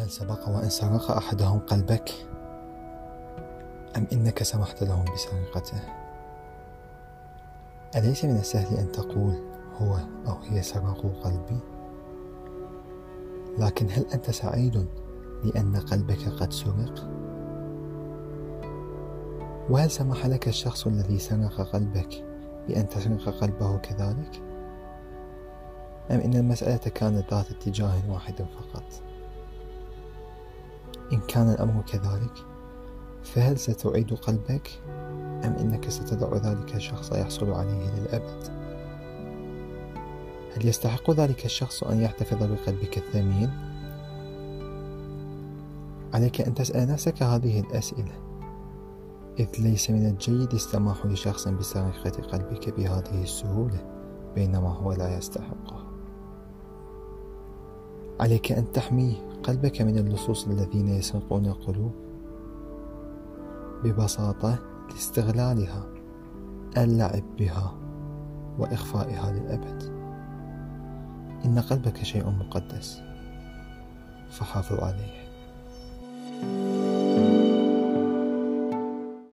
سبق وأن سرق أحدهم قلبك؟ أم إنك سمحت لهم بسرقته؟ أليس من السهل أن تقول هو أو هي سرقوا قلبي؟ لكن هل أنت سعيد لأن قلبك قد سرق؟ وهل سمح لك الشخص الذي سرق قلبك بأن تسرق قلبه كذلك؟ أم إن المسألة كانت ذات اتجاه واحد فقط؟ إن كان الأمر كذلك فهل ستعيد قلبك؟ أم إنك ستدع ذلك الشخص يحصل عليه للأبد؟ هل يستحق ذلك الشخص أن يحتفظ بقلبك الثمين؟ عليك أن تسأل نفسك هذه الأسئلة. إذ ليس من الجيد السماح لشخص بسرقة قلبك بهذه السهولة بينما هو لا يستحقها. عليك أن تحمي قلبك من اللصوص الذين يسرقون القلوب ببساطة لاستغلالها اللعب بها وإخفائها للأبد. إن قلبك شيء مقدس فحافظ عليه.